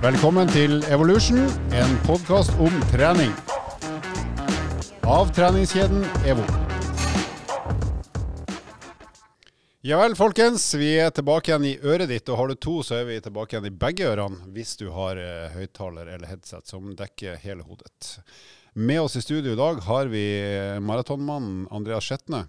Velkommen til Evolution, en podkast om trening. Av treningskjeden EVO. Ja vel, folkens. Vi er tilbake igjen i øret ditt. Og har du to, så er vi tilbake igjen i begge ørene, hvis du har eh, høyttaler eller headset som dekker hele hodet. Med oss i studio i dag har vi eh, maratonmannen Andreas Skjetne.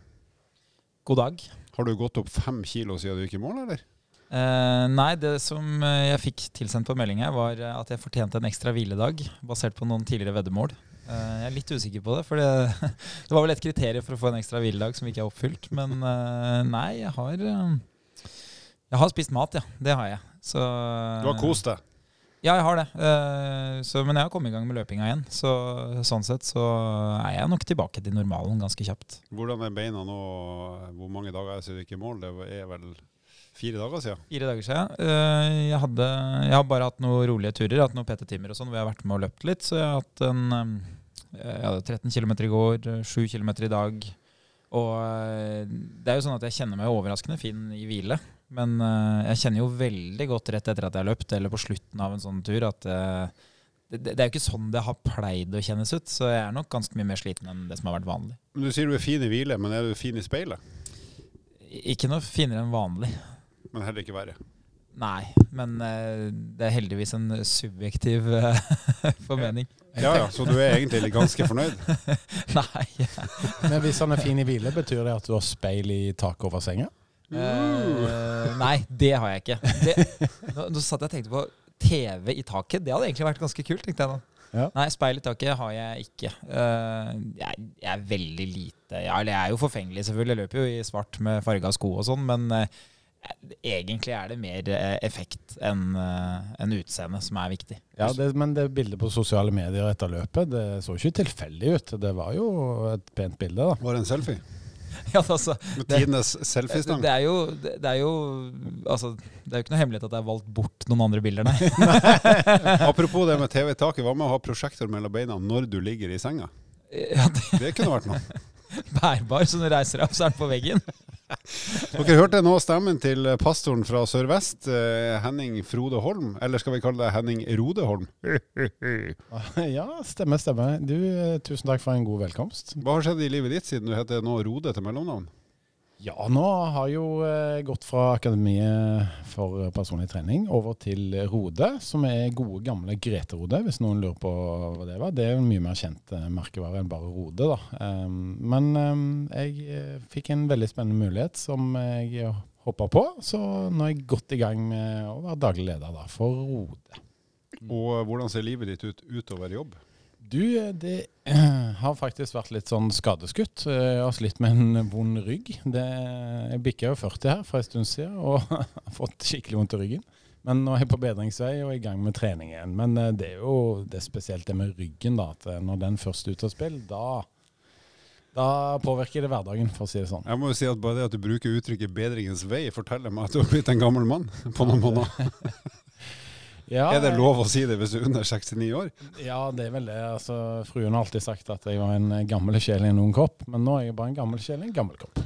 God dag. Har du gått opp fem kilo siden du gikk i mål, eller? Eh, nei, det som eh, jeg fikk tilsendt på melding her, var eh, at jeg fortjente en ekstra hviledag, basert på noen tidligere veddemål. Uh, jeg er litt usikker på det, for det, det var vel et kriterium for å få en ekstra hviledag som ikke er oppfylt. Men uh, nei, jeg har Jeg har spist mat, ja. Det har jeg. Så Du har kost deg? Ja, jeg har det. Så, men jeg har kommet i gang med løpinga igjen. Så sånn sett så er jeg nok tilbake til normalen ganske kjapt. Hvordan er beina nå? Hvor mange dager er det siden du gikk i mål? Det er vel fire dager siden? Fire dager siden. Eh, jeg, hadde, jeg har bare hatt noen rolige turer, hatt noen PT-timer og sånn, hvor jeg har vært med og løpt litt. Så jeg har hatt en eh, jeg hadde 13 km i går, 7 km i dag. Og eh, det er jo sånn at jeg kjenner meg overraskende fin i hvile. Men jeg kjenner jo veldig godt rett etter at jeg har løpt, eller på slutten av en sånn tur, at det, det er jo ikke sånn det har pleid å kjennes ut. Så jeg er nok ganske mye mer sliten enn det som har vært vanlig. Men Du sier du er fin i hvile, men er du fin i speilet? Ikke noe finere enn vanlig. Men heller ikke verre. Nei, men eh, det er heldigvis en subjektiv eh, formening. Ja ja, så du er egentlig ganske fornøyd? Nei. Men hvis han er fin i hvile, betyr det at du har speil i taket over senga? Uh, nei, det har jeg ikke. Det, nå, nå satt jeg og tenkte på TV i taket. Det hadde egentlig vært ganske kult. tenkte jeg da. Ja. Nei, speil i taket har jeg ikke. Uh, jeg, jeg er veldig lite ja, eller Jeg er jo forfengelig, selvfølgelig. Jeg løper jo i svart med farga sko og sånn, men eh, egentlig er det mer eh, effekt enn uh, en utseende som er viktig. Ja, det, Men det bildet på sosiale medier etter løpet, det så ikke tilfeldig ut. Det var jo et pent bilde, da. Var det en selfie? ja, altså, Det- det er jo, det, det er jo altså, Det er jo ikke noe hemmelighet at jeg har valgt bort noen andre bilder, nei. Apropos det med TV i taket, hva med å ha prosjektor mellom beina når du ligger i senga? Ja, det Det kunne vært noe. bærbar, så når du reiser deg opp, så er den på veggen. Dere hørte nå stemmen til pastoren fra Sør-Vest, eh, Henning Frode Holm. Eller skal vi kalle det Henning Rode Holm? Ja, stemmer, stemmer. Du, eh, tusen takk for en god velkomst. Hva har skjedd i livet ditt siden du heter nå Rode til mellomnavn? Ja, nå har jo eh, gått fra Akademiet for personlig trening over til Rode, som er gode, gamle Grete Rode, hvis noen lurer på hva det var. Det er jo en mye mer kjent eh, merkevare enn bare Rode, da. Um, men um, jeg eh, fikk en veldig spennende mulighet som jeg hoppa på, så nå er jeg godt i gang med å være daglig leder da, for Rode. Og hvordan ser livet ditt ut utover jobb? Du, det eh, har faktisk vært litt sånn skadeskutt. Eh, Jeg har slitt med en vond rygg. Det, jeg bikka jo 40 her for en stund siden og har fått skikkelig vondt i ryggen. Men nå er jeg på bedringsvei og er i gang med trening igjen. Men eh, det er jo det er spesielt det med ryggen, da. At når den først er ute av spill, da, da påvirker det hverdagen, for å si det sånn. Jeg må jo si at Bare det at du bruker uttrykket 'bedringens vei', forteller meg at du har blitt en gammel mann på noen måneder. Ja, Er det lov å si det hvis du er under 69 år? Ja, det er vel det. Altså, fruen har alltid sagt at jeg var en gammel sjel i en ung kropp, men nå er jeg bare en gammel sjel i en gammel kropp.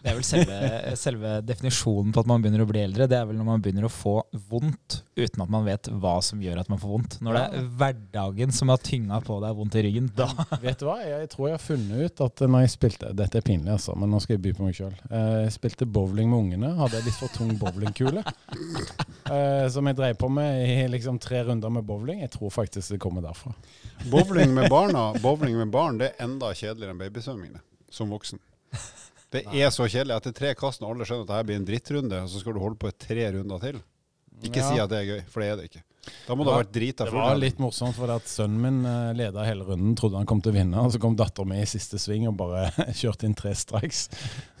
Det er vel selve, selve definisjonen på at man begynner å bli eldre. Det er vel når man begynner å få vondt uten at man vet hva som gjør at man får vondt. Når det er hverdagen som har tynga på deg vondt i ryggen, da Vet du hva, jeg tror jeg har funnet ut at når jeg spilte Dette er pinlig, altså, men nå skal jeg by på meg sjøl. Jeg spilte bowling med ungene. Hadde jeg litt for tung bowlingkule. eh, som jeg dreiv på med i liksom tre runder med bowling. Jeg tror faktisk det kommer derfra. Bowling med barna, bowling med barn det er enda kjedeligere enn babysvømming som voksen. Det er så kjedelig. Etter tre kast når alle skjønner at dette blir en drittrunde, og så skal du holde på i tre runder til. Ikke Ja. si at det er gøy, for det er det ikke. Da må det ha vært drita Det var litt morsomt, for at sønnen min eh, leda hele runden, trodde han kom til å vinne. Og så kom dattera mi i siste sving og bare kjørte inn tre strikes.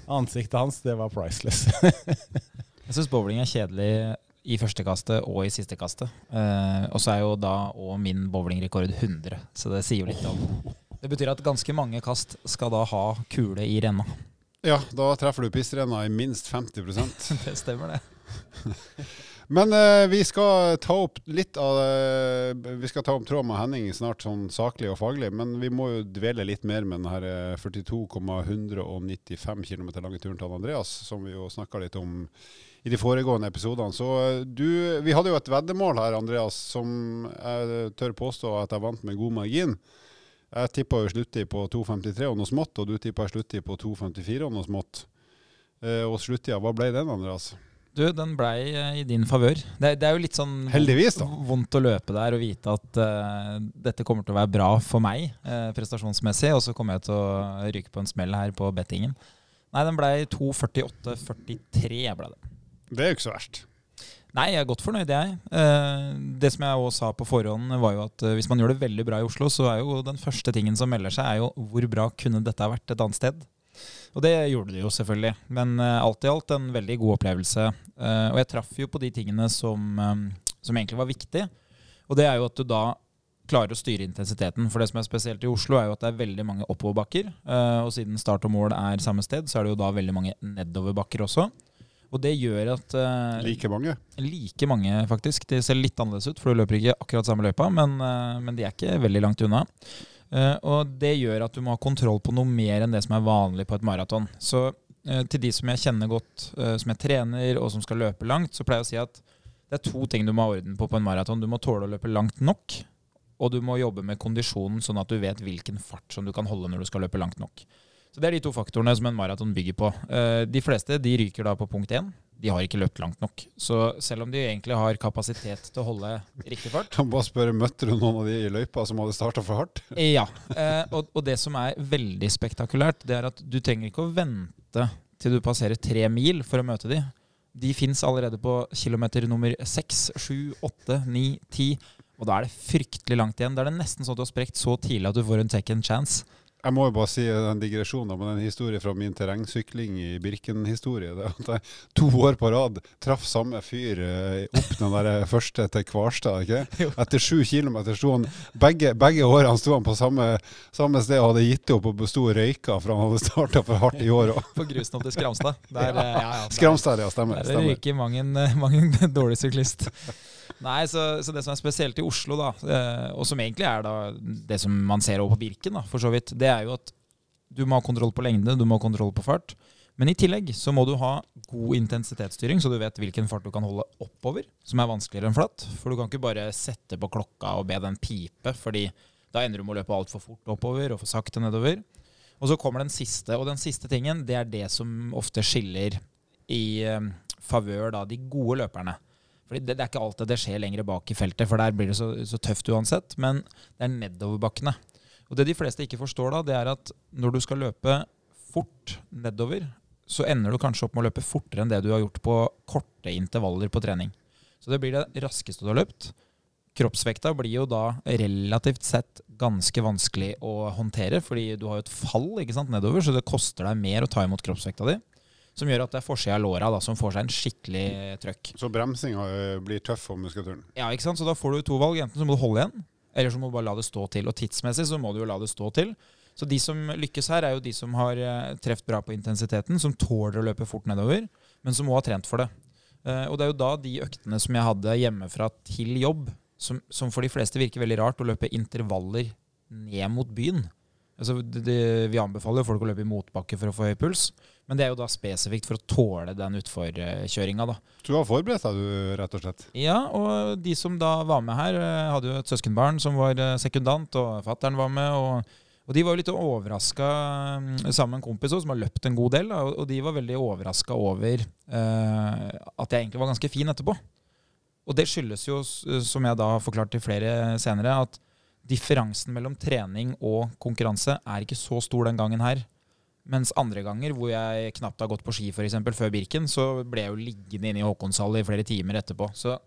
Ansiktet hans, det var priceless. Jeg syns bowling er kjedelig i første kastet og i siste kastet. Eh, og så er jo da og min bowlingrekord 100, så det sier jo litt om Det betyr at ganske mange kast skal da ha kule i renna. Ja, da treffer du pissrenna i minst 50% Det stemmer, det. Men eh, vi skal ta opp litt av eh, Vi skal ta opp tråd med Henning snart, sånn saklig og faglig. Men vi må jo dvele litt mer med den her eh, 42,195 km lange turen til Andreas, som vi jo snakka litt om i de foregående episodene. Så eh, du Vi hadde jo et veddemål her, Andreas, som jeg tør påstå at jeg vant med god margin. Jeg tippa sluttid på 2,53 og noe smått, og du tippa sluttid på 2,54 og noe smått. Eh, og sluttida, hva ble den, Andreas? Du, den blei eh, i din favør. Det, det er jo litt sånn Heldigvis, da. vondt å løpe der og vite at uh, dette kommer til å være bra for meg uh, prestasjonsmessig, og så kommer jeg til å ryke på en smell her på bettingen. Nei, den blei 2.48,43 ble det. Det er jo ikke så verst. Nei, jeg er godt fornøyd, jeg. Eh, det som jeg også sa på forhånd, var jo at eh, hvis man gjør det veldig bra i Oslo, så er jo den første tingen som melder seg, er jo hvor bra kunne dette vært et annet sted? Og det gjorde det jo selvfølgelig. Men uh, alt i alt en veldig god opplevelse. Og jeg traff jo på de tingene som, som, egentlig var viktig. Og det er jo at du da klarer å styre intensiteten. For det som er spesielt i Oslo, er jo at det er veldig mange oppoverbakker. Og siden start og mål er samme sted, så er det jo da veldig mange nedoverbakker også. Og det gjør at Like mange? Like mange, faktisk. De ser litt annerledes ut, for du løper ikke akkurat samme løypa, men, men de er ikke veldig langt unna. Uh, og det gjør at du må ha kontroll på noe mer enn det som er vanlig på et maraton. Så uh, til de som jeg kjenner godt, uh, som jeg trener og som skal løpe langt, så pleier jeg å si at det er to ting du må ha orden på på en maraton. Du må tåle å løpe langt nok, og du må jobbe med kondisjonen sånn at du vet hvilken fart som du kan holde når du skal løpe langt nok. Så Det er de to faktorene som en maraton bygger på. De fleste de ryker da på punkt én de har ikke løpt langt nok. Så selv om de egentlig har kapasitet til å holde riktig fart Kan bare spørre, Møtte du noen av de i løypa som hadde starta for hardt? Ja. Eh, og, det som er veldig spektakulært, det er at du trenger ikke å vente til du passerer tre mil for å møte de. De fins allerede på kilometer nummer seks, sju, åtte, ni, ti. Og da er det fryktelig langt igjen. Da er det nesten sånn at du har sprekt så tidlig at du får en second chance. Jeg må jo bare si den digresjonen om den historien fra min terrengsykling i Birken-historie. det at jeg To år på rad traff samme fyr eh, opp den der første til Kvarstad. ikke? Etter sju kilometer sto han begge, begge årene sto han på samme, samme, sted og hadde gitt opp og besto røyka for han hadde starta for hardt i år òg. På grusen opp til Skramstad. Der, ja, ja, ja, Skramstad, ja. Stemmer. Der røyker mange, en dårlig syklist. Nei, så, så, det som er spesielt i Oslo, da, eh, og som egentlig er da det som man ser over på Birken, da, for så vidt, det er jo at du må ha kontroll på lengde, du må ha kontroll på fart. Men i tillegg så må du ha god intensitetsstyring, så du vet hvilken fart du kan holde oppover, som er vanskeligere enn flatt. For du kan ikke bare sette på klokka og be den pipe, fordi da ender du med å løpe altfor fort oppover og for sakte nedover. Og så kommer den siste, og den siste tingen, det er det som ofte skiller i um, favør da de gode løperne. Fordi det, det, er ikke alltid det skjer lenger bak i feltet, for der blir det så, så tøft uansett. Men det er nedoverbakkene. Og det de fleste ikke forstår da, det er at når du skal løpe fort nedover, så ender du kanskje opp med å løpe fortere enn det du har gjort på korte intervaller på trening. Så det blir det raskeste du har løpt. Kroppsvekta blir jo da relativt sett ganske vanskelig å håndtere, fordi du har jo et fall sant, nedover, så det koster deg mer å ta imot kroppsvekta di som gjør at det er forsida av låra som får seg en skikkelig trøkk. Så bremsinga eh, blir tøff for muskulaturen? Ja, ikke sant. Så da får du to valg. Enten så må du holde igjen, eller så må du bare la det stå til. Og tidsmessig så må du jo la det stå til. Så de som lykkes her, er jo de som har uh, truffet bra på intensiteten, som tåler å løpe fort nedover, men som må ha trent for det. Uh, og det er jo da de øktene som jeg hadde hjemmefra til jobb, som, som for de fleste virker veldig rart, å løpe intervaller ned mot byen. Altså, det, det, vi anbefaler jo folk å løpe i motbakke for å få høy puls. Men det er jo da spesifikt for å tåle den utforkjøringa, da. Du har forberedt deg, du, rett og slett? Ja, og de som da var med her, eh, hadde jo et søskenbarn som var eh, sekundant, og fattern var med. og og de var jo litt overraska mm, sammen med en kompis som har løpt en god del. Og de var veldig overraska over uh, at jeg egentlig var ganske fin etterpå. Og det skyldes jo, som jeg da har forklart til flere senere, at differansen mellom trening og konkurranse er ikke så stor den gangen her. Mens andre ganger hvor jeg knapt har gått på ski for eksempel, før Birken, så ble jeg jo liggende inne i Håkonshall i flere timer etterpå. Så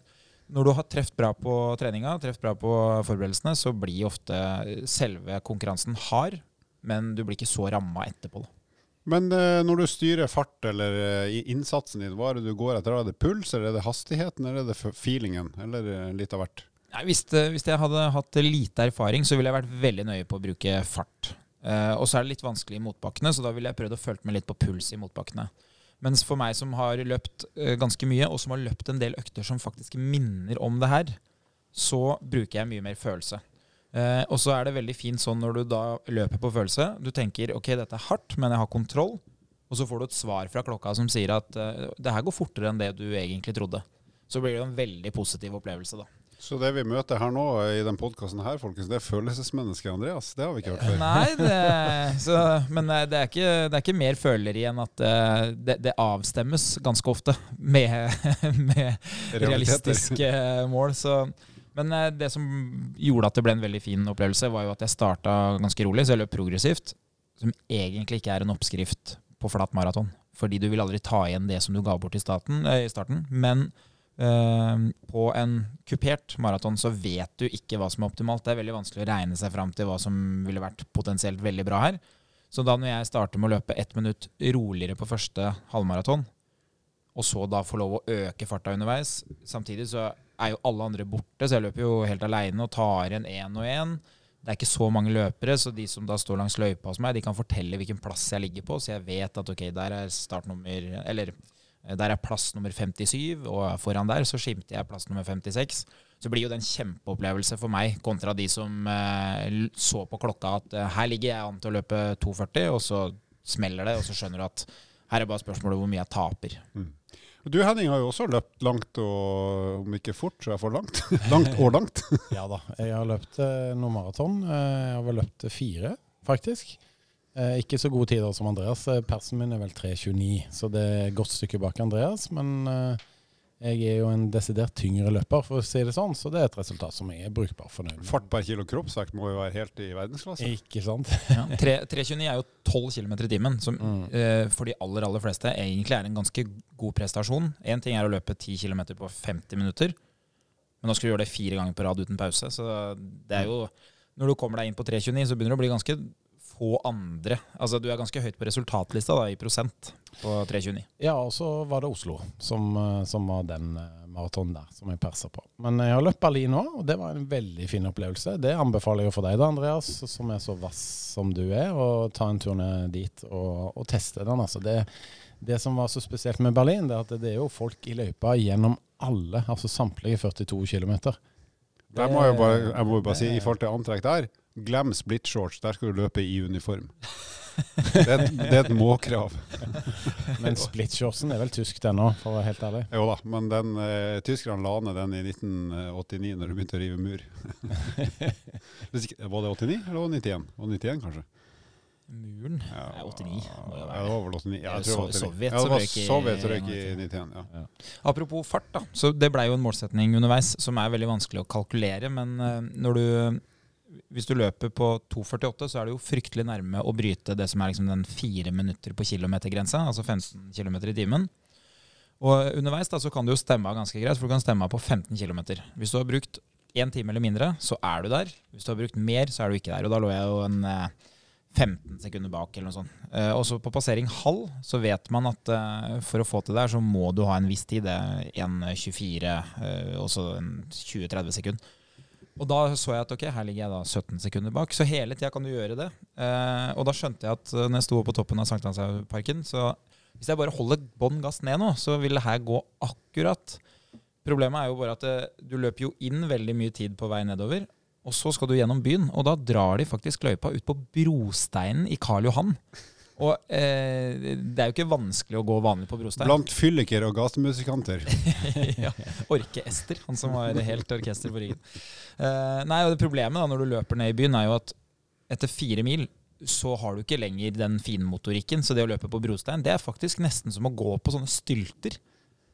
når du har truffet bra på treninga, truffet bra på forberedelsene, så blir ofte selve konkurransen hard, men du blir ikke så ramma etterpå. Da. Men eh, når du styrer fart eller eh, innsatsen din, hva er det du går etter? Er det puls, eller er det hastigheten, eller er det feelingen, eller eh, litt av hvert? Nei, hvis, hvis, jeg hadde hatt lite erfaring, så ville jeg vært veldig nøye på å bruke fart. Eh, og så er det litt vanskelig i motbakkene, så da ville jeg prøvd å følge med litt på puls i motbakkene. Mens for meg som har løpt uh, ganske mye, og som har løpt en del økter som faktisk minner om det her, så bruker jeg mye mer følelse. Uh, og så er det veldig fint sånn når du da løper på følelse. Du tenker ok, dette er hardt, men jeg har kontroll. Og så får du et svar fra klokka som sier at det her går fortere enn det du egentlig trodde. Så blir det en veldig positiv opplevelse, da. Så det vi møter her nå i den podkasten her, folkens, det er følelsesmennesket Andreas. Det har vi ikke hørt før. Nei, det, så, men eh, det er, ikke, det er ikke mer føleri enn at eh, det, det avstemmes ganske ofte med, med realistiske mål. Så, men eh, det som gjorde at det ble en veldig fin opplevelse, var jo at jeg starta ganske rolig, så jeg løp progressivt. Som egentlig ikke er en oppskrift på flat maraton. Fordi du vil aldri ta igjen det som du ga bort i, staten, i starten. Men på en kupert maraton så vet du ikke hva som er optimalt. Det er veldig vanskelig å regne seg fram til hva som ville vært potensielt veldig bra her. Så da når jeg starter med å løpe ett minutt roligere på første halvmaraton, og så da få lov å øke farta underveis Samtidig så er jo alle andre borte, så jeg løper jo helt aleine og tar igjen én og én. Det er ikke så mange løpere, så de som da står langs løypa hos meg, de kan fortelle hvilken plass jeg ligger på, så jeg vet at ok, der er startnummer Eller der er plass nummer 57, og foran der så skimter jeg plass nummer 56. Så blir jo det en kjempeopplevelse for meg, kontra de som eh, så på klokka at eh, her ligger jeg an til å løpe 2,40, og så smeller det, og så skjønner du at her er bare spørsmålet hvor mye jeg taper. Mm. Du Henning har jo også løpt langt, og om ikke fort, så er for langt. langt og langt. ja da, jeg har løpt eh, noen maraton. Jeg har vel løpt fire, faktisk. Eh, ikke så gode tider som Andreas. Eh, persen min er vel 3,29, så det er et godt stykke bak Andreas. Men eh, jeg er jo en desidert tyngre løper, for å si det sånn, så det er et resultat som jeg er brukbar fornøyd med. Fart per kilo kroppsvekt må jo være helt i verdensklasse? Ikke sant? ja, 3,29 er jo 12 km i timen, som mm. eh, for de aller aller fleste egentlig er en ganske god prestasjon. Én ting er å løpe 10 km på 50 minutter, men nå skal du gjøre det fire ganger på rad uten pause. Så det er jo Når du kommer deg inn på 3,29, så begynner det å bli ganske få andre. Altså Du er ganske høyt på resultatlista da, i prosent på 3,29. Ja, og så var det Oslo som, eh, som var den eh, maratonen der som jeg persa på. Men jeg har løpt Berlin nå, og det var en veldig fin opplevelse. Det anbefaler jeg for deg da, Andreas, som er så vass som du er, å ta en tur ned dit og, og teste den. altså det det som var så spesielt med Berlin, det er at det er jo folk i løypa gjennom alle, altså samtlige 42 km. Jeg må jo bare, jeg må bare si, i forhold til antrekk der Glem splitshorts, der skal du løpe i uniform. Det er, et, det er et må-krav. Men splitshortsen er vel tysk den òg, for å være helt ærlig? Jo da, men den, eh, tyskerne la ned den i 1989, når de begynte å rive mur. var det 89 eller var det 91? Var det 91 kanskje? Muren? Ja, 89. Ja, det var vel 89. Ja, jeg tror det var Sovjet Ja, røyk i, Sovjet røyk i 91. Ja. Ja. Apropos fart, da. Så det blei jo en målsetning underveis som er veldig vanskelig å kalkulere. Men uh, når du hvis du løper på 2,48, så er det jo fryktelig nærme å bryte det som er liksom den fire minutter på kilometergrensa, altså 15 km i timen. Og underveis da, så kan du jo stemme av ganske greit, for du kan stemme av på 15 km. Hvis du har brukt én time eller mindre, så er du der. Hvis du har brukt mer, så er du ikke der. Og da lå jeg jo en 15 eh, sekunder bak, eller noe sånt. Også og så på passering halv så vet man at eh, for å få til det her, så må du ha en viss tid. Det er 1,24 og så 20-30 sekunder. Og da så jeg at ok, her ligger jeg da 17 sekunder bak. Så hele tida kan du gjøre det. Eh, og da skjønte jeg at eh, når jeg sto på toppen av Sankthansparken, så hvis jeg bare holder bånn gass ned nå, så vil det her gå akkurat. Problemet er jo bare at det, eh, du løper jo inn veldig mye tid på vei nedover. Og så skal du gjennom byen, og da drar de faktisk løypa ut på brosteinen i Karl Johan. Og eh, det er jo ikke vanskelig å gå vanlig på brostein. Blant fylliker og gatemusikanter. ja. Orke-Ester, han som var helt orkester på ryggen. Eh, nei, og det Problemet da, når du løper ned i byen, er jo at etter fire mil så har du ikke lenger den finmotorikken. Så det å løpe på brostein, det er faktisk nesten som å gå på sånne stylter.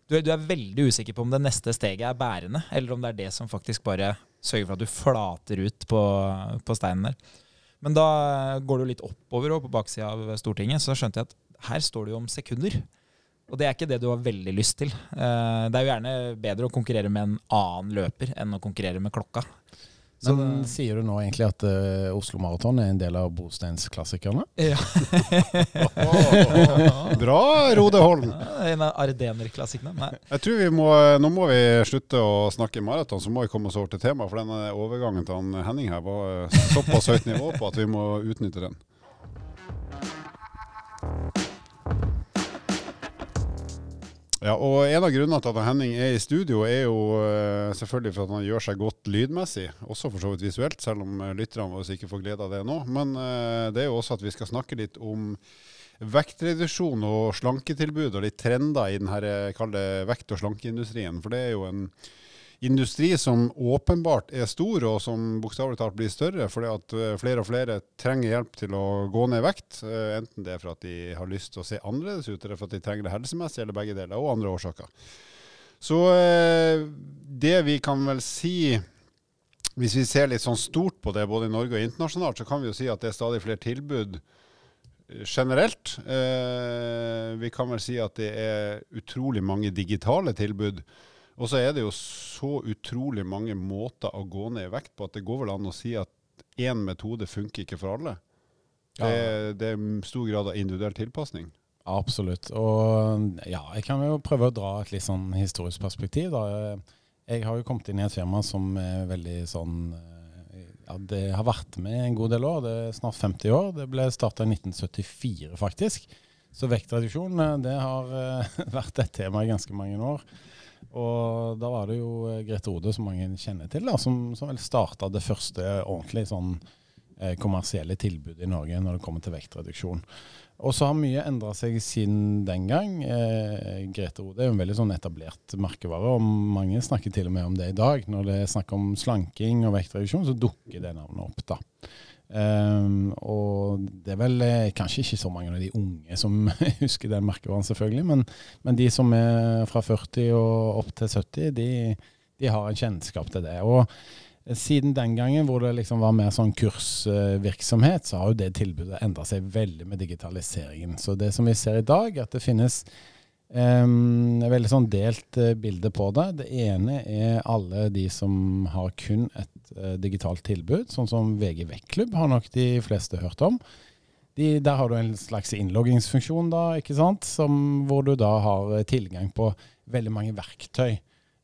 Du er, du er, veldig usikker på om det neste steget er bærende, eller om det er det som faktisk bare sørger for at du flater ut på, på steinen der. Men da går du litt oppover og på baksida av Stortinget, så skjønte jeg at her står det jo om sekunder. Og det er ikke det du har veldig lyst til. Eh, det er jo gjerne bedre å konkurrere med en annen løper enn å konkurrere med klokka. Så Men sier du nå egentlig at uh, Oslo Maraton er en del av brosteinsklassikerne? Ja. Bra, Rode Holm! En av Ardener-klassikerne. Jeg tror vi må, Nå må vi slutte å snakke maraton, så må vi komme oss over til temaet. For denne overgangen til han Henning her var såpass høyt nivå på at vi må utnytte den. Ja, og En av grunnene til at Henning er i studio, er jo uh, selvfølgelig for at han gjør seg godt lydmessig. Også for så vidt visuelt, selv om uh, lytterne våre ikke får glede av det nå. Men uh, det er jo også at vi skal snakke litt om vektreduksjon og slanketilbud og litt trender i denne vekt- og slankeindustrien. For det er jo en industri som åpenbart er stor, og som bokstavelig talt blir større, fordi at eh, flere og flere trenger hjelp til å gå ned i vekt. Eh, enten det er for at de har lyst til å se annerledes ut, eller for at de trenger det helsemessig, eller begge deler, og andre årsaker. Så eh, det vi kan vel si hvis vi ser litt sånn stort på det, både i Norge og internasjonalt, så kan vi jo si at det er stadig flere tilbud generelt. vi kan vel si at det er utrolig mange digitale tilbud og så er det jo så utrolig mange måter å gå ned i vekt på at det går vel an å si at én metode funker ikke for alle. Det, ja. det er stor grad av individuell tilpasning. Absolutt. Og ja, jeg kan jo prøve å dra et litt sånn historisk perspektiv. da. Jeg har jo kommet inn i et firma som er veldig sånn ja, Det har vært med en god del år. Det er snart 50 år. Det ble starta i 1974, faktisk. Så vektreduksjon det har vært et tema i ganske mange år. Og da var det jo eh, Grete Ode, som mange kjenner til, da, som, som vel starta det første ordentlig sånn eh, kommersielle tilbudet i Norge når det kommer til vektreduksjon. Og så har mye endra seg siden den gang. Eh, Grete Ode er en veldig sånn etablert merkevare, og mange snakker til og med om det i dag. Når det er snakk om slanking og vektreduksjon, så dukker det navnet opp, da. Um, og det er vel eh, kanskje ikke så mange av de unge som husker den merkevaren, selvfølgelig, men, men, de som er fra 40 og opp til 70, de, de har en kjennskap til det. Og eh, siden den gangen hvor det liksom var mer sånn kursvirksomhet, så har jo det tilbudet endra seg veldig med digitaliseringen. Så det som vi ser i dag, er at det finnes Um, veldig sånn delt uh, bilde på det. Det ene er alle de som har kun et uh, digitalt tilbud, sånn som VG Vektklubb har nok de fleste hørt om. De, der har du en slags innloggingsfunksjon, da, ikke sant? Som, hvor du da har uh, tilgang på veldig mange verktøy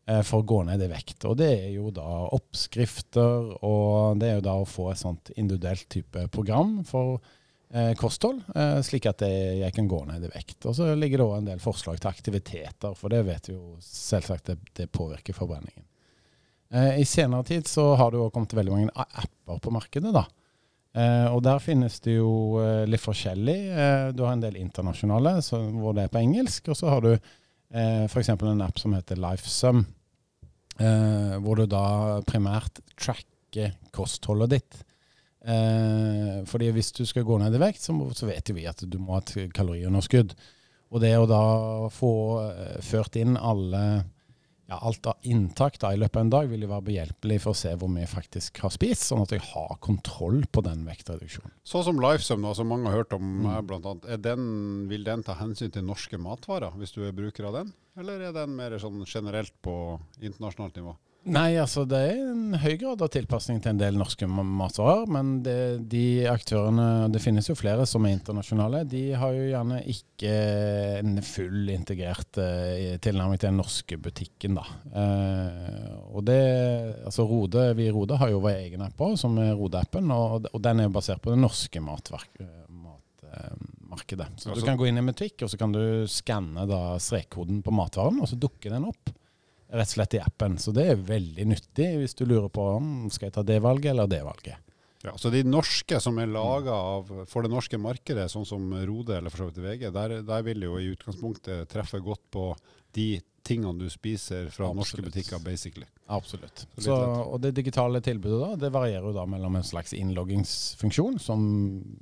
for å gå ned i vekt. Og det er jo da oppskrifter, og det er jo da å få et sånt individuelt type program for eh, kosthold, eh, slik at jeg, kan gå ned i vekt. Og så ligger det òg en del forslag til aktiviteter, for det vet vi jo selvsagt det, det påvirker forbrenningen. Eh, I senere tid så har det jo kommet veldig mange apper på markedet. da. Eh, og der finnes det jo eh, litt forskjellig. Eh, du har en del internasjonale hvor det er på engelsk, og så har du eh, f.eks. en app som heter LifeSum, eh, hvor du da primært tracker kostholdet ditt. Eh, fordi hvis du skal gå ned i vekt, så, må, så vet vi at du må ha et kaloriunderskudd. Og det å da få eh, ført inn alle ja, alt av inntak da, i løpet av en dag vil jo være behjelpelig for å se hvor mye jeg faktisk har spist, sånn at jeg har kontroll på den vektreduksjonen. Sånn som Lifesum, som mange har hørt om mm. blant annet, den, vil den ta hensyn til norske matvarer, hvis du er bruker av den? Eller er den mer sånn generelt på internasjonalt nivå? Nei, altså det er en høy grad av tilpasning til en del norske matvarer. Men det, de aktørene, det finnes jo flere som er internasjonale, de har jo gjerne ikke en full integrert uh, tilnærming til den norske butikken, da. Uh, og det, altså Rode, Vi i Rode har jo vår egen app òg, som er Rode-appen. Og, og, den er jo basert på det norske matverk, matmarkedet. Så altså, du kan gå inn i en butikk, og så kan du skanne strekkoden på matvaren, og så dukker den opp rett og slett i appen. Så det er veldig nyttig hvis du lurer på om skal jeg ta det valget eller det valget. Ja, Så de norske som er laga for det norske markedet, sånn som Rode eller for så vidt VG, der, der vil jo i utgangspunktet treffe godt på de tingene du spiser fra Absolutt. norske butikker, basically. Absolutt. Så, og det digitale tilbudet da, det varierer jo da mellom en slags innloggingsfunksjon, som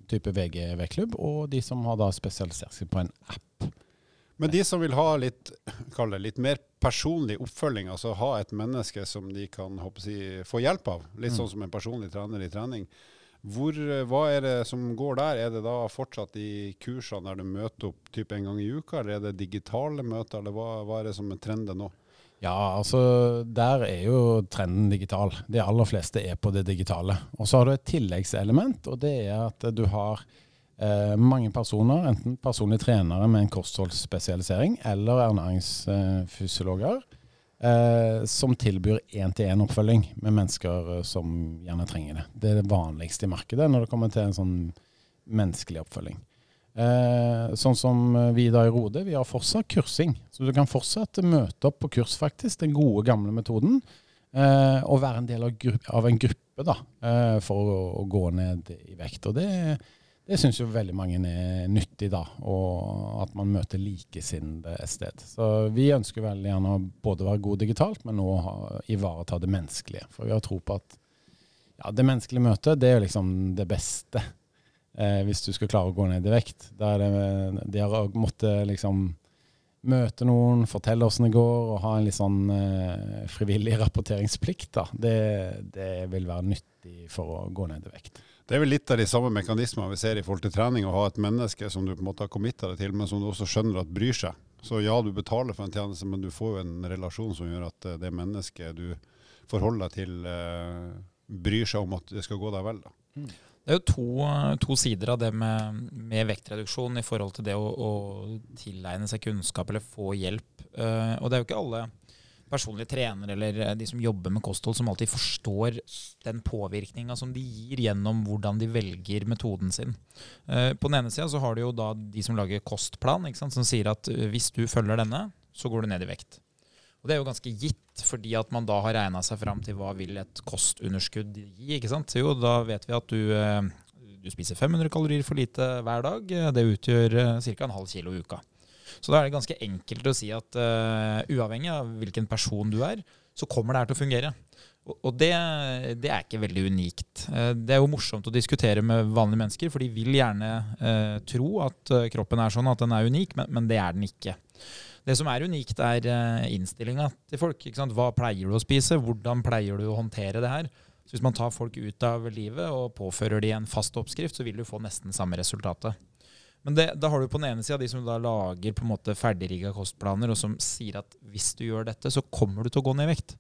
type VG V-klubb, og de som har da spesialisert seg på en app. Men de som vil ha litt, det, litt mer personlig oppfølging, altså ha et menneske som de kan si, få hjelp av, litt mm. sånn som en personlig trener i trening, hvor, hva er det som går der? Er det da fortsatt de kursene der du møter opp typ en gang i uka, eller er det digitale møter, eller hva, hva er det som er trenden nå? Ja, altså der er jo trenden digital. De aller fleste er på det digitale. Og så har du et tilleggselement, og det er at du har eh, mange personer, enten personlige trenere med en kostholdsspesialisering eller ernæringsfysiologer, eh, som tilbyr én-til-én-oppfølging med mennesker eh, som gjerne trenger det. Det er det vanligste i markedet når det kommer til en sånn menneskelig oppfølging. Eh, sånn som vi da i Rode, vi har fortsatt kursing. Så du kan fortsatt møte opp på kurs, faktisk, den gode, gamle metoden. Eh, og være en del av, av en gruppe da, eh, for å, å, gå ned i vekt. Og det, det syns jo veldig mange er nyttig, da, og at man møter likesinnede et sted. Så vi ønsker veldig gjerne å både være gode digitalt, men òg ivareta det menneskelige. For vi har tro på at ja, det menneskelige møtet det er liksom det beste eh, hvis du skal klare å gå ned i vekt. Der de har måttet liksom møte noen, fortelle åssen det går, og ha en litt sånn eh, frivillig rapporteringsplikt, da. Det, det, vil være nyttig for å gå ned i vekt. Det er vel litt av de samme mekanismene vi ser i forhold til trening, å ha et menneske som du på en måte har committa deg til, men som du også skjønner at bryr seg. Så ja, du betaler for en tjeneste, men du får jo en relasjon som gjør at eh, det mennesket du forholder deg til, eh, bryr seg om at det skal gå deg vel. da. Mm. Det er jo to, to, sider av det med, med, vektreduksjon i forhold til det å, å, tilegne seg kunnskap eller få hjelp. Og det er jo ikke alle personlige trenere eller de som jobber med kosthold, som alltid forstår den påvirkninga som de gir gjennom hvordan de velger metoden sin. Uh, på den ene sida så har du jo da de som lager kostplan, som sier at hvis du følger denne, så går du ned i vekt. Og det er jo ganske gitt, fordi at man da har regna seg fram til hva vil et kostunderskudd gi. ikke sant? Jo, da vet vi at du, eh, du spiser 500 kalorier for lite hver dag. Det utgjør eh, ca. en halv kilo i uka. Så da er det ganske enkelt å si at uh, uavhengig av hvilken person du er, så kommer det her til å fungere. Og, det, det, er ikke veldig unikt. Uh, det er jo morsomt å diskutere med vanlige mennesker, for de vil gjerne uh, tro at kroppen er sånn at den er unik, men, men det er den ikke. Det som er unikt, er innstillinga til folk. Hva pleier du å spise? Hvordan pleier du å håndtere det her? Så Hvis man tar folk ut av livet og påfører de en fast oppskrift, så vil du få nesten samme resultatet. Men det, da har du på den ene sida de som da lager på en måte ferdigrigga kostplaner, og som sier at hvis du gjør dette, så kommer du til å gå ned i vekt.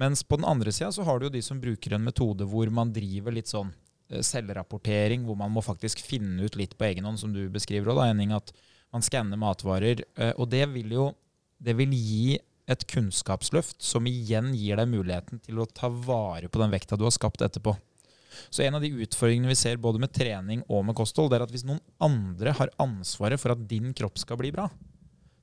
Mens på den andre sida så har du jo de som bruker en metode hvor man driver litt sånn eh, selvrapportering, hvor man må faktisk finne ut litt på egen hånd, som du beskriver òg, Henning. at man skanner matvarer. Eh, og det vil jo det vil gi et kunnskapsløft som igjen gir deg muligheten til å ta vare på den vekta du har skapt etterpå. Så en av de utfordringene vi ser både med trening og med kosthold, det er at hvis noen andre har ansvaret for at din kropp skal bli bra,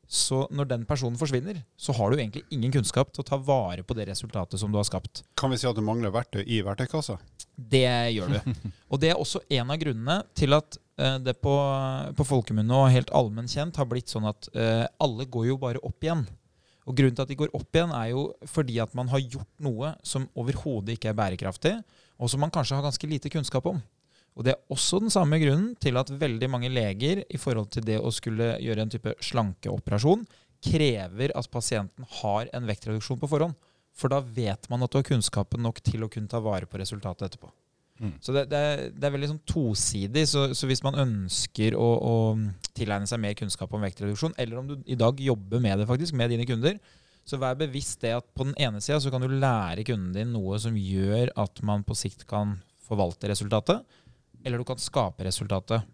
så når den personen forsvinner, så har du egentlig ingen kunnskap til å ta vare på det resultatet som du har skapt. Kan vi si at du mangler verktøy i verktøykassa? Det gjør du. Og det er også en av grunnene til at uh, det på, på folkemunne og helt allmenn kjent har blitt sånn at uh, alle går jo bare opp igjen. Og Grunnen til at de går opp igjen, er jo fordi at man har gjort noe som overhodet ikke er bærekraftig, og som man kanskje har ganske lite kunnskap om. Og Det er også den samme grunnen til at veldig mange leger i forhold til det å skulle gjøre en type slankeoperasjon, krever at pasienten har en vektreduksjon på forhånd. For da vet man at du har kunnskapen nok til å kunne ta vare på resultatet etterpå. Mm. Så det, det, er, det, er, veldig sånn tosidig. Så, så, hvis man ønsker å, å, tilegne seg mer kunnskap om vektreduksjon, eller om du i dag jobber med det faktisk, med dine kunder, så vær bevisst det at på den ene sida kan du lære kunden din noe som gjør at man på sikt kan forvalte resultatet eller du kan skape resultatet.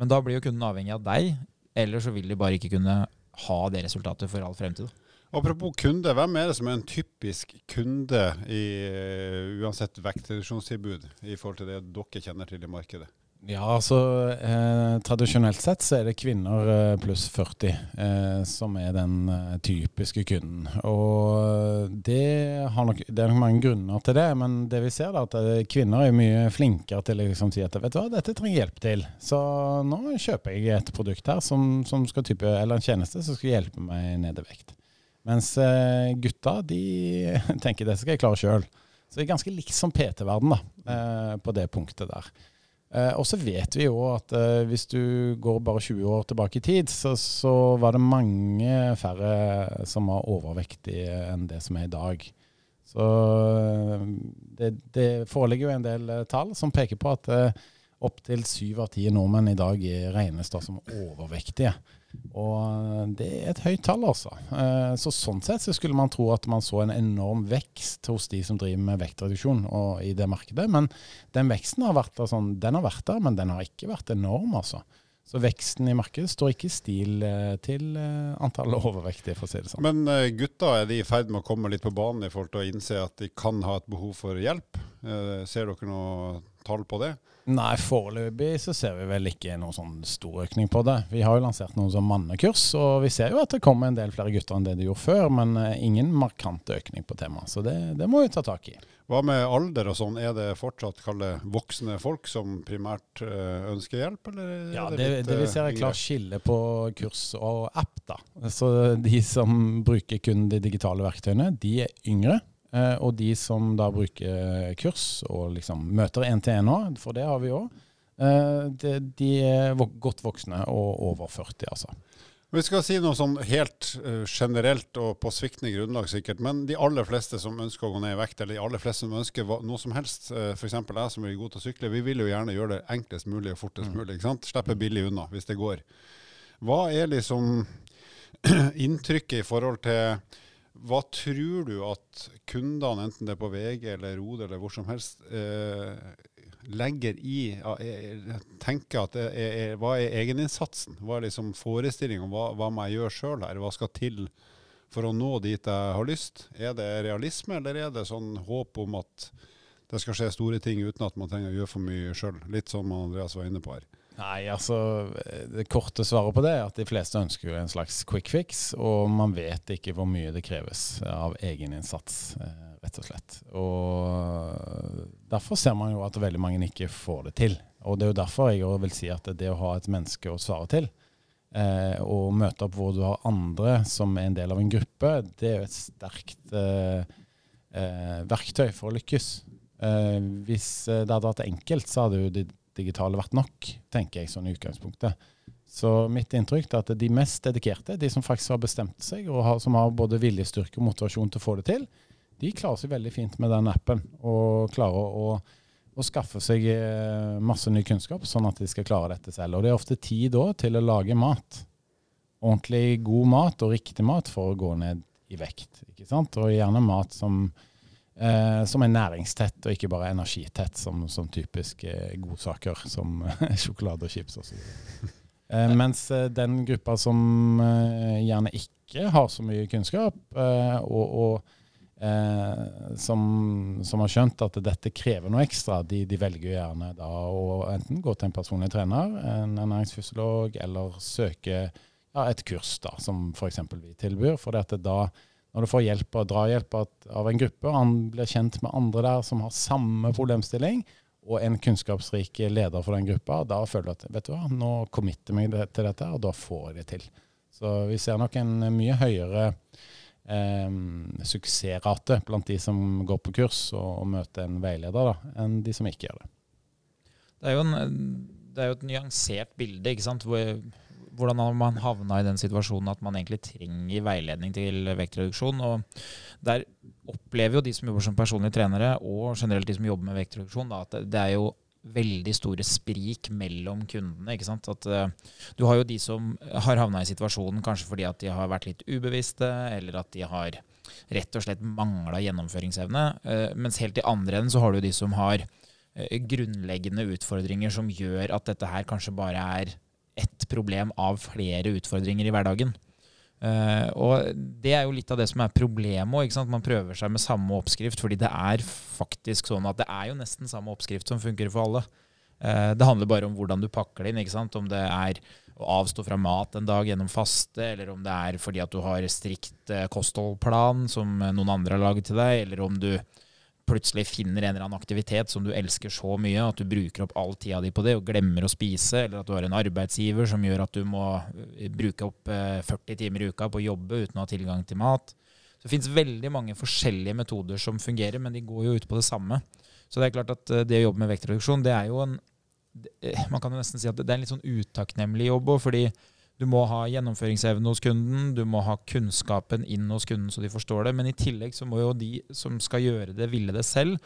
Men da blir jo kunden avhengig av deg, eller så vil de bare ikke kunne ha det resultatet for all fremtid. Apropos kunde, hvem er det som er en typisk kunde i uh, uansett vektreduksjonstilbud i forhold til det dere kjenner til i markedet? Ja, altså eh, Tradisjonelt sett så er det kvinner eh, pluss 40 eh, som er den eh, typiske kunden. Og det, nok, det, er nok mange grunner til det, men det vi ser er at eh, kvinner er mye flinkere til å liksom si at vet du hva, dette trenger hjelp til. Så nå kjøper jeg et produkt her som, som skal type, eller en tjeneste som skal hjelpe meg ned i vekt. Mens eh, gutta de tenker dette skal jeg klare sjøl. Så det er ganske likt som PT-verden da, på det punktet der. Eh, og så vet vi jo at eh, hvis du går bare 20 år tilbake i tid, så, så, var det mange færre som var overvektige enn det som er i dag. Så eh, det, det foreligger jo en del eh, tall som peker på at eh, opptil syv av ti nordmenn i dag regnes da som overvektige. Og det er et høyt tall, altså. Eh, så sånn sett så skulle man tro at man så en enorm vekst hos de som driver med vektreduksjon i det markedet. Men den veksten har vært sånn, den har vært der, men den har ikke vært enorm, altså. Så veksten i markedet står ikke i stil eh, til eh, antallet overvektige, for å si det sånn. Men gutta, er de i ferd med å komme litt på banen i forhold til å innse at de kan ha et behov for hjelp? Ser dere noen tall på det? Nei, foreløpig så ser vi vel ikke noen sånn stor økning på det. Vi har jo lansert noen sånn mannekurs, og vi ser jo at det kommer en del flere gutter enn det de gjorde før, men eh, ingen markant økning på temaet. Så det, det må vi ta tak i. Hva med alder og sånn, er det fortsatt kalle voksne folk som primært eh, ønsker hjelp, eller er Ja, det, det, litt, det vi eh, ser er klart skille på kurs og app. da. Så de som bruker kun de digitale verktøyene, de er yngre. Eh, Og de som da bruker kurs og liksom møter en til en nå, for det har vi òg, de, de er godt voksne og over 40, altså. Vi skal si noe sånn helt eh, generelt og på sviktende grunnlag sikkert, men de aller fleste som ønsker å gå ned i vekt, eller de aller fleste som ønsker noe som helst, f.eks. jeg som er god til å sykle, vi vil jo gjerne gjøre det enklest mulig og fortest mulig. ikke sant? Slippe billig unna hvis det går. Hva er liksom inntrykket i forhold til hva tror du at kundene, enten det er på VG eller Rode eller hvor som helst, eh, legger i ja, eh, tenker at er, er, Hva er egeninnsatsen? Hva er liksom forestillingen om hva, hva må jeg gjøre sjøl her? Hva skal til for å nå dit jeg har lyst? Er det realisme, eller er det sånn håp om at det skal skje store ting uten at man trenger å gjøre for mye sjøl? Litt som Andreas var inne på her. Nei, altså Det korte svaret på det er at de fleste ønsker jo en slags quick fix, og man vet ikke hvor mye det kreves av egeninnsats, eh, rett og slett. Og Derfor ser man jo at veldig mange ikke får det til. Og Det er jo derfor jeg vil si at det å ha et menneske å svare til, eh, og møte opp hvor du har andre som er en del av en gruppe, det er jo et sterkt eh, verktøy for å lykkes. Hvis det hadde vært enkelt, så hadde jo det digitale vært nok, tenker jeg sånn i utgangspunktet. Så mitt inntrykk er at de mest dedikerte, de som faktisk har bestemt seg, og har, som har både viljestyrke og motivasjon til å få det til, de klarer seg veldig fint med den appen, og klarer å, å skaffe seg eh, masse ny kunnskap, sånn at de skal klare dette selv. Og det er ofte tid da til å lage mat. Ordentlig god mat og riktig mat for å gå ned i vekt. ikke sant? Og gjerne mat som Eh, som er næringstett og ikke bare energitett, som, som typisk eh, godsaker som sjokolade og chips osv. Eh, mens eh, den gruppa som eh, gjerne ikke har så mye kunnskap, eh, og, og eh, som, som har skjønt at dette krever noe ekstra, de, de velger gjerne da å enten gå til en personlig trener, en ernæringsfysiolog, eller søke ja, et kurs, da, som f.eks. vi tilbyr. For det at det da når du får hjelp og drahjelp av en gruppe, og han blir kjent med andre der som har samme problemstilling, og en kunnskapsrik leder for den gruppa, da føler du at vet du hva, nå committer jeg meg til dette, og da får jeg det til. Så vi ser nok en mye høyere eh, suksessrate blant de som går på kurs og, og møter en veileder, da, enn de som ikke gjør det. Det er jo, en, det er jo et nyansert bilde, ikke sant. Hvor, hvordan har man havna i den situasjonen at man egentlig trenger veiledning til vektreduksjon. Og der opplever jo de som jobber som personlige trenere, og generelt de som jobber med vektreduksjon, da, at det, er jo veldig store sprik mellom kundene. ikke sant? At uh, Du har jo de som har havna i situasjonen kanskje fordi at de har vært litt ubevisste, eller at de har rett og slett mangla gjennomføringsevne. Uh, mens helt i andre enden så har du de som har uh, grunnleggende utfordringer som gjør at dette her kanskje bare er ett problem av flere utfordringer i hverdagen. Uh, og det er jo litt av det som er problemet òg. Man prøver seg med samme oppskrift, fordi det er faktisk sånn at det er jo nesten samme oppskrift som funker for alle. Uh, det handler bare om hvordan du pakker det inn. ikke sant? Om det er å avstå fra mat en dag gjennom faste, eller om det er fordi at du har strikt eh, kostholdplan som noen andre har laget til deg, eller om du plutselig finner en eller annen aktivitet som du elsker så mye at du bruker opp all tida di på det og glemmer å spise, eller at du har en arbeidsgiver som gjør at du må eh, bruke opp eh, 40 timer i uka på å jobbe uten å ha tilgang til mat. Så Det finnes veldig mange forskjellige metoder som fungerer, men de går jo ut på det samme. Så det er klart at eh, det å jobbe med vektreduksjon, det er jo en eh, Man kan jo nesten si at det er en litt sånn utakknemlig jobb òg, fordi du må ha gjennomføringsevne hos kunden, du må ha kunnskapen inn hos kunden så de forstår det. Men i tillegg så må jo de som skal gjøre det, ville det selv.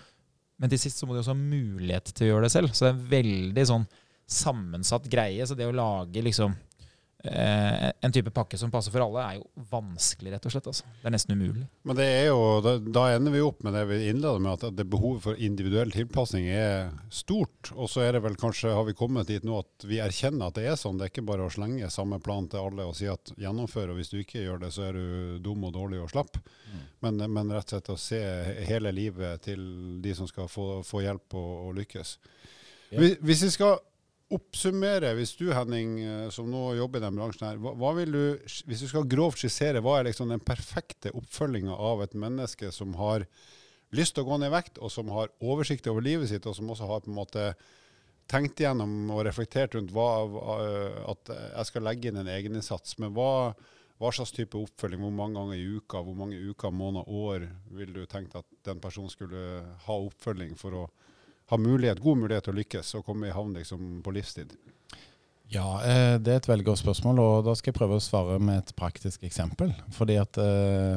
Men til sist så må de også ha mulighet til å gjøre det selv. Så det er en veldig sånn sammensatt greie. Så det å lage liksom en type pakke som passer for alle, er jo vanskelig, rett og slett. Altså. Det er nesten umulig. Men det er jo, da, da ender vi opp med det vi innleder med, at det behovet for individuell tilpasning er stort. Og så er det vel kanskje, har vi kommet dit nå at vi erkjenner at det er sånn. Det er ikke bare å slenge samme plan til alle og si at gjennomfør, og hvis du ikke gjør det, så er du dum og dårlig og slapp. Mm. Men, men, rett og slett å se hele livet til de som skal få, få hjelp og, og lykkes. Ja. Hvis vi skal oppsummere, hvis du Henning, eh, som nå jobber i den bransjen her, hva, hva vil du, hvis du skal grovt skissere, hva er liksom den perfekte oppfølginga av et menneske som har lyst til å gå ned i vekt, og som har oversikt over livet sitt, og som også har på en måte tenkt igjennom og reflektert rundt hva, at jeg skal legge inn en egeninnsats. Men hva, hva slags type oppfølging, hvor mange ganger i uka, hvor mange uker, måneder, år vil du tenkt at den personen skulle ha oppfølging for å ha mulighet, god mulighet til å lykkes og komme i havn liksom, på livstid? Ja, eh, det er et veldig godt spørsmål, og da skal jeg prøve å svare med et praktisk eksempel. Fordi at eh,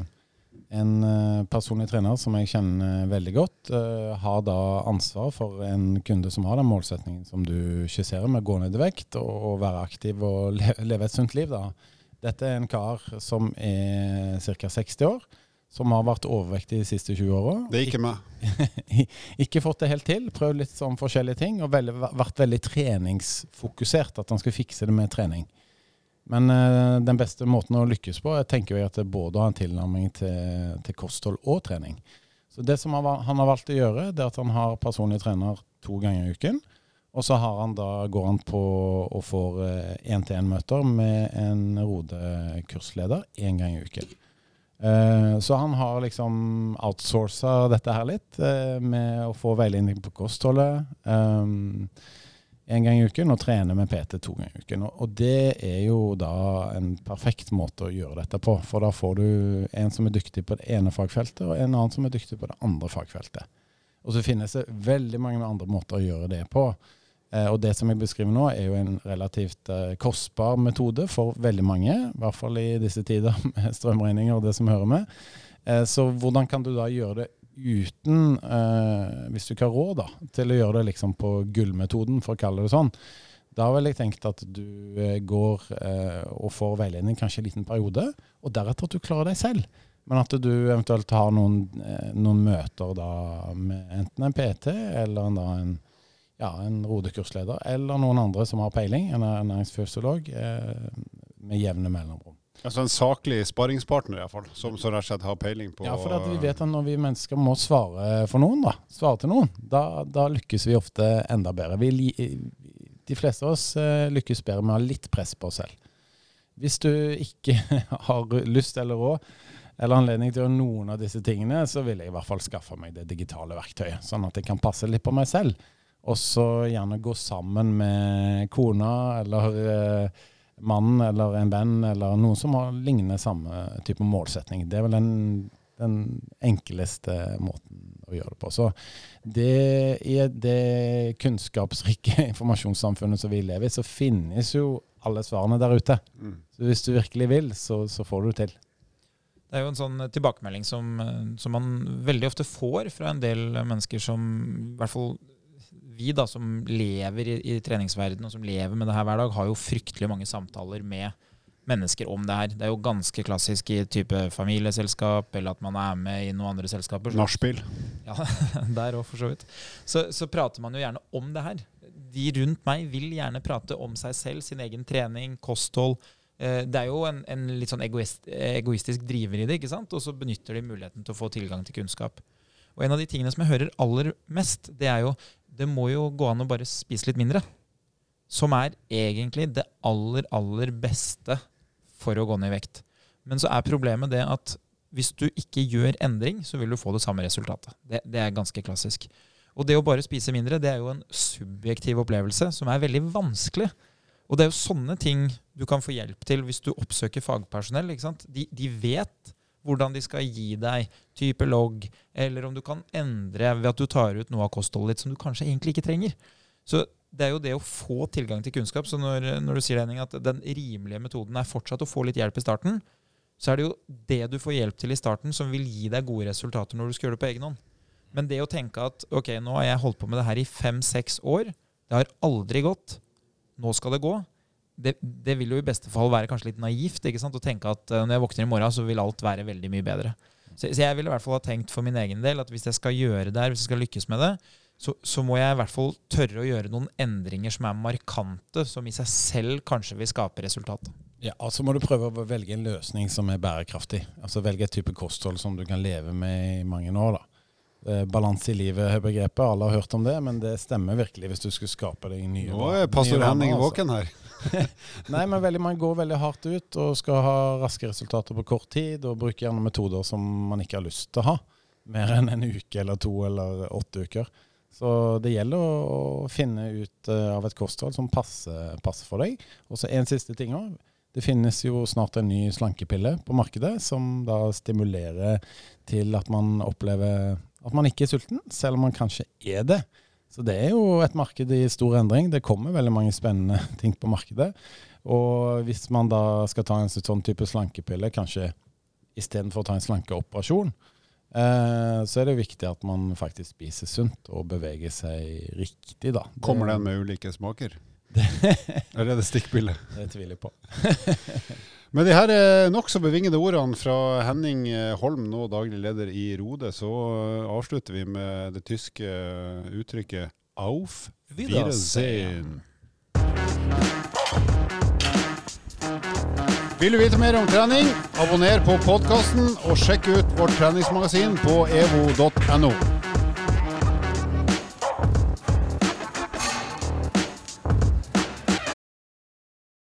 en eh, personlig trener som jeg kjenner veldig godt, har da ansvar for en kunde som har den målsetningen som du skisserer, med å gå ned i vekt og, være aktiv og leve et sunt liv. da. Dette er en kar som er ca. 60 år som har vært overvektig de siste 20 åra. Det er ikke meg. ikke fått det helt til. Prøvd litt sånn forskjellige ting. Og veldig, vært veldig treningsfokusert. At han skal fikse det med trening. Men uh, den beste måten å lykkes på, jeg tenker jeg at det er både å ha en tilnærming til, til, kosthold og trening. Så det som han, har valgt å gjøre, det er at han har personlig trener to ganger i uken. Og så han da, går han på og får én-til-én-møter uh, med en Rode-kursleder én gang i uken. Uh, så han har liksom outsourca dette her litt, uh, med å få veiledning på kostholdet én en gang i uken, og trene med PT to ganger i uken. Og, det er jo da en perfekt måte å gjøre dette på. For da får du en som er dyktig på det ene fagfeltet, og en annen som er dyktig på det andre fagfeltet. Og så finnes det veldig mange andre måter å gjøre det på. Eh, og det som jeg beskriver nå, er jo en relativt eh, kostbar metode for veldig mange. I hvert fall i disse tider med strømregninger og det som hører med. Eh, så hvordan kan du da gjøre det uten, hvis du ikke har råd da, til å gjøre det liksom på gullmetoden, for å kalle det sånn? Da vil jeg tenkt at du går og får veiledning kanskje en liten periode, og deretter at du klarer deg selv. Men at du eventuelt har noen, noen møter da med enten en PT eller en, da en ja, en rodekursleder eller noen andre som har peiling, en ernæringsfysiolog, eh, med jevne mellomrom. Altså en saklig sparringspartner, iallfall, som, som rett og slett har peiling på Ja, for vi vet at når vi mennesker må svare for noen, da, svare til noen, da, da lykkes vi ofte enda bedre. Vi, de fleste av oss eh, lykkes bedre med å ha litt press på oss selv. Hvis du ikke har lyst eller råd eller anledning til å gjøre noen av disse tingene, så vil jeg i hvert fall skaffe meg det digitale verktøyet, sånn at jeg kan passe litt på meg selv. Og så gjerne gå sammen med kona eller eh, mannen eller en venn eller noen som har lignende samme type målsetning. Det er vel den, den enkleste måten å gjøre det på. Så det, i det kunnskapsrike informasjonssamfunnet som vi lever i, så finnes jo alle svarene der ute. Mm. Så hvis du virkelig vil, så, så får du det til. Det er jo en sånn tilbakemelding som, som, man veldig ofte får fra en del mennesker som i hvert fall vi da, som lever i, i treningsverdenen og som lever med det her hver dag, har jo fryktelig mange samtaler med mennesker om det her. Det er jo ganske klassisk i type familieselskap, eller at man er med i noen andre selskaper. Nachspiel. Ja, der òg, for så vidt. Så, så, prater man jo gjerne om det her. De rundt meg vil gjerne prate om seg selv, sin egen trening, kosthold. Eh, det er jo en, en litt sånn egoist, egoistisk driver i det, ikke sant? og så benytter de muligheten til å få tilgang til kunnskap. Og en av de tingene som jeg hører aller mest, det er jo det må jo gå an å bare spise litt mindre. Som er egentlig det aller, aller beste for å gå ned i vekt. Men så er problemet det at hvis du ikke gjør endring, så vil du få det samme resultatet. Det, det, er ganske klassisk. Og det å bare spise mindre, det er jo en subjektiv opplevelse som er veldig vanskelig. Og det er jo sånne ting du kan få hjelp til hvis du oppsøker fagpersonell. De, de, vet hvordan de skal gi deg type logg, eller om du kan endre ved at du tar ut noe av kostholdet ditt som du kanskje egentlig ikke trenger. Så det er jo det å få tilgang til kunnskap. Så når, når du sier Henning, at den rimelige metoden er fortsatt å få litt hjelp i starten, så er det jo det du får hjelp til i starten, som vil gi deg gode resultater når du skal gjøre det på egen hånd. Men det å tenke at ok, nå har jeg holdt på med det her i fem-seks år, det har aldri gått, nå skal det gå. Det, det vil jo i beste fall være kanskje litt naivt ikke sant? å tenke at uh, når jeg våkner i morgen, så vil alt være veldig mye bedre. Så, så jeg ville i hvert fall ha tenkt for min egen del at hvis jeg skal gjøre det her, hvis jeg skal lykkes med det, så, så, må jeg i hvert fall tørre å gjøre noen endringer som er markante, som i seg selv kanskje vil skape resultat. Ja, altså må du prøve å velge en løsning som er bærekraftig. Altså Velge et type kosthold som du kan leve med i mange år. da. Eh, balanse i livet er begrepet, alle har hørt om det, men det stemmer virkelig hvis du skulle skape deg nye Nå er pastor Henning altså. våken her. Nei, men veldig, man går veldig hardt ut og skal ha raske resultater på kort tid, og bruker gjerne metoder som man ikke har lyst til å ha. Mer enn en uke eller to eller åtte uker. Så det gjelder å finne ut uh, av et kosthold som passer, passer for deg. Og så en siste ting òg. Det finnes jo snart en ny slankepille på markedet som da stimulerer til at man opplever at man ikke er sulten, selv om man kanskje er det. Så det er jo et marked i stor endring. Det kommer veldig mange spennende ting på markedet. Og hvis man da skal ta en sånn type slankepille, kanskje istedenfor å ta en slankeoperasjon, Eh, så er det viktig at man faktisk spiser sunt og beveger seg riktig. da. Kommer den med ulike smaker? Eller er det stikkbilde? Det tviler jeg på. Med de her eh, nokså bevingede ordene fra Henning eh, Holm, nå daglig leder i Rode, så avslutter vi med det tyske uttrykket Auf Wiedersehen. Vil du vite mer om trening, abonner på podkasten og sjekk ut vårt treningsmagasin på evo.no.